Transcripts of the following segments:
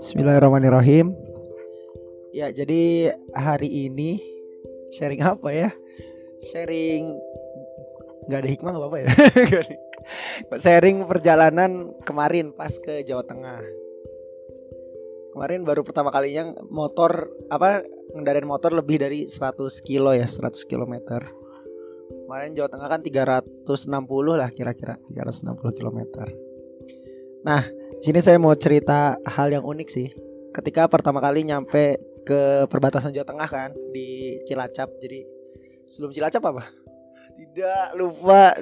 Bismillahirrahmanirrahim. Ya, jadi hari ini sharing apa ya? Sharing nggak ada hikmah nggak apa-apa ya? sharing perjalanan kemarin pas ke Jawa Tengah. Kemarin baru pertama kalinya motor apa ngendarain motor lebih dari 100 kilo ya, 100 kilometer. Kemarin Jawa Tengah kan 360 lah kira-kira 360 kilometer. Nah, sini saya mau cerita hal yang unik sih. Ketika pertama kali nyampe ke perbatasan Jawa Tengah kan di Cilacap. Jadi sebelum Cilacap apa? Tidak lupa.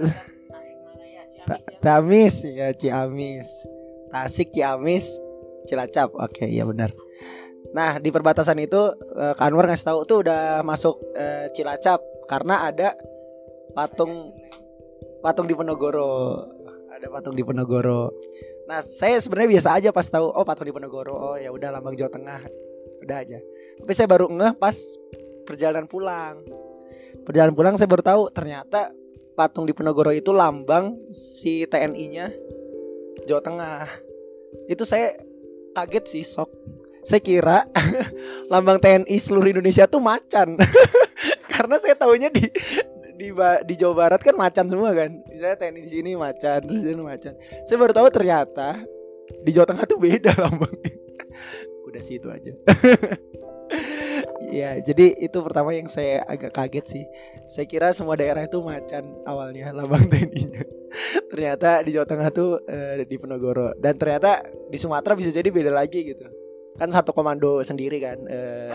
Tamis ya Ciamis. Tasik Ciamis Cilacap. Oke, iya benar. Nah, di perbatasan itu uh, Kanwar ngasih tahu tuh udah masuk uh, Cilacap karena ada patung patung di Penogoro. Ada patung di Penogoro. Nah, saya sebenarnya biasa aja pas tahu oh patung di Penogoro. Oh, ya udah lambang Jawa Tengah. Udah aja. Tapi saya baru ngeh pas perjalanan pulang. Perjalanan pulang saya baru tahu ternyata patung di Penogoro itu lambang si TNI-nya Jawa Tengah. Itu saya kaget sih, sok saya kira lambang TNI seluruh Indonesia tuh macan. Karena saya tahunya di di di Jawa Barat kan macan semua kan. Misalnya TNI di sini macan, terus di sini macan. Saya baru tahu ternyata di Jawa Tengah tuh beda lambangnya. Udah sih itu aja. ya, jadi itu pertama yang saya agak kaget sih. Saya kira semua daerah itu macan awalnya lambang TNI-nya. ternyata di Jawa Tengah tuh uh, di Penogoro dan ternyata di Sumatera bisa jadi beda lagi gitu kan satu komando sendiri kan eh,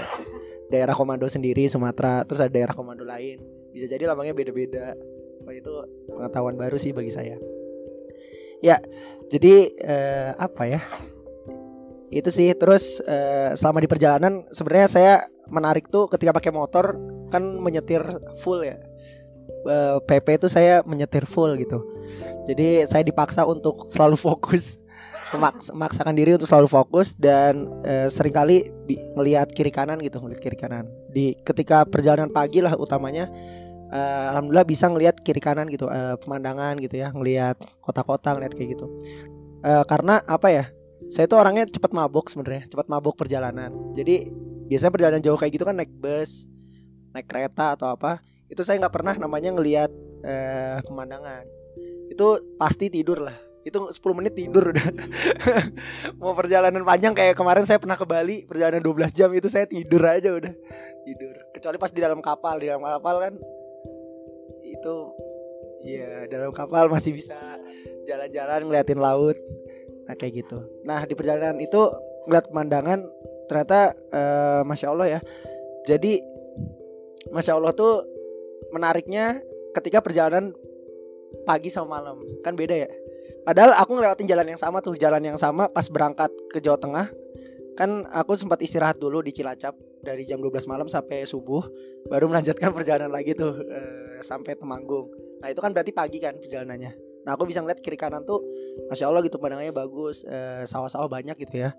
daerah komando sendiri Sumatera terus ada daerah komando lain bisa jadi lambangnya beda-beda. Oh, itu pengetahuan baru sih bagi saya. Ya jadi eh, apa ya? Itu sih terus eh, selama di perjalanan sebenarnya saya menarik tuh ketika pakai motor kan menyetir full ya. PP eh, itu saya menyetir full gitu. Jadi saya dipaksa untuk selalu fokus. Memaksakan diri untuk selalu fokus dan e, sering kali melihat kiri kanan gitu melihat kiri kanan. Di ketika perjalanan pagi lah utamanya e, alhamdulillah bisa ngelihat kiri kanan gitu e, pemandangan gitu ya ngelihat kota-kota ngelihat kayak gitu. E, karena apa ya saya tuh orangnya cepat mabuk sebenarnya cepat mabuk perjalanan. Jadi biasanya perjalanan jauh kayak gitu kan naik bus naik kereta atau apa itu saya nggak pernah namanya ngelihat e, pemandangan. Itu pasti tidur lah. Itu 10 menit tidur udah. Mau perjalanan panjang kayak kemarin saya pernah ke Bali perjalanan 12 jam itu saya tidur aja udah. Tidur. Kecuali pas di dalam kapal di dalam kapal kan itu ya dalam kapal masih bisa jalan-jalan ngeliatin laut. Nah kayak gitu. Nah di perjalanan itu ngeliat pemandangan ternyata uh, masya Allah ya. Jadi masya Allah tuh menariknya ketika perjalanan pagi sama malam. Kan beda ya. Padahal aku ngelewatin jalan yang sama tuh, jalan yang sama pas berangkat ke Jawa Tengah. Kan aku sempat istirahat dulu di Cilacap dari jam 12 malam sampai subuh, baru melanjutkan perjalanan lagi tuh e, sampai Temanggung. Nah, itu kan berarti pagi kan perjalanannya. Nah, aku bisa ngeliat kiri kanan tuh Masya Allah gitu pandangannya bagus, e, sawah-sawah banyak gitu ya.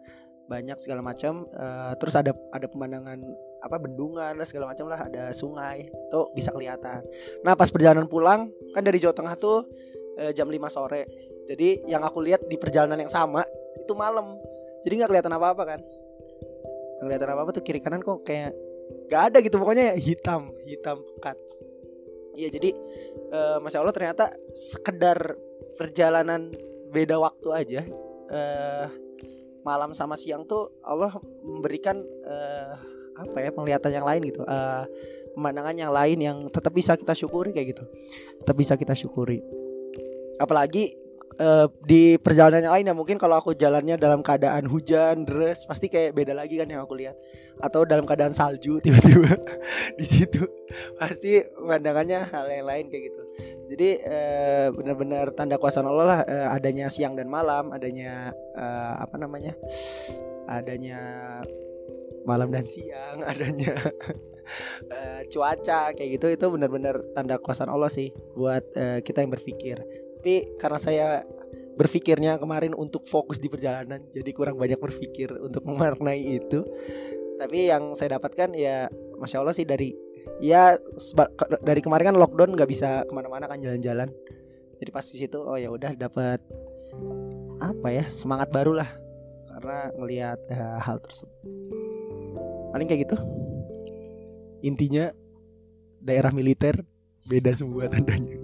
Banyak segala macam. E, terus ada ada pemandangan apa bendungan lah segala macam lah, ada sungai. Tuh bisa kelihatan. Nah, pas perjalanan pulang kan dari Jawa Tengah tuh e, jam 5 sore jadi yang aku lihat di perjalanan yang sama itu malam. Jadi nggak kelihatan apa-apa kan? Nggak kelihatan apa-apa tuh kiri kanan kok kayak nggak ada gitu pokoknya hitam, hitam pekat. Iya jadi uh, masya Allah ternyata sekedar perjalanan beda waktu aja. Uh, malam sama siang tuh Allah memberikan uh, apa ya penglihatan yang lain gitu. Uh, pemandangan yang lain yang tetap bisa kita syukuri kayak gitu. Tetap bisa kita syukuri. Apalagi uh, di perjalanan yang lain ya mungkin kalau aku jalannya dalam keadaan hujan deras pasti kayak beda lagi kan yang aku lihat. Atau dalam keadaan salju tiba-tiba di situ pasti pandangannya hal yang lain kayak gitu. Jadi uh, benar-benar tanda kuasa Allah lah uh, adanya siang dan malam adanya apa namanya adanya malam dan siang adanya uh, cuaca kayak gitu itu benar-benar tanda kuasa Allah sih buat kita yang berpikir tapi karena saya berpikirnya kemarin untuk fokus di perjalanan jadi kurang banyak berpikir untuk memaknai itu. Tapi yang saya dapatkan ya masya allah sih dari ya dari kemarin kan lockdown nggak bisa ke mana-mana kan jalan-jalan. Jadi pas di situ oh ya udah dapat apa ya semangat baru lah. Karena ngelihat uh, hal tersebut. Paling kayak gitu. Intinya daerah militer beda semua tandanya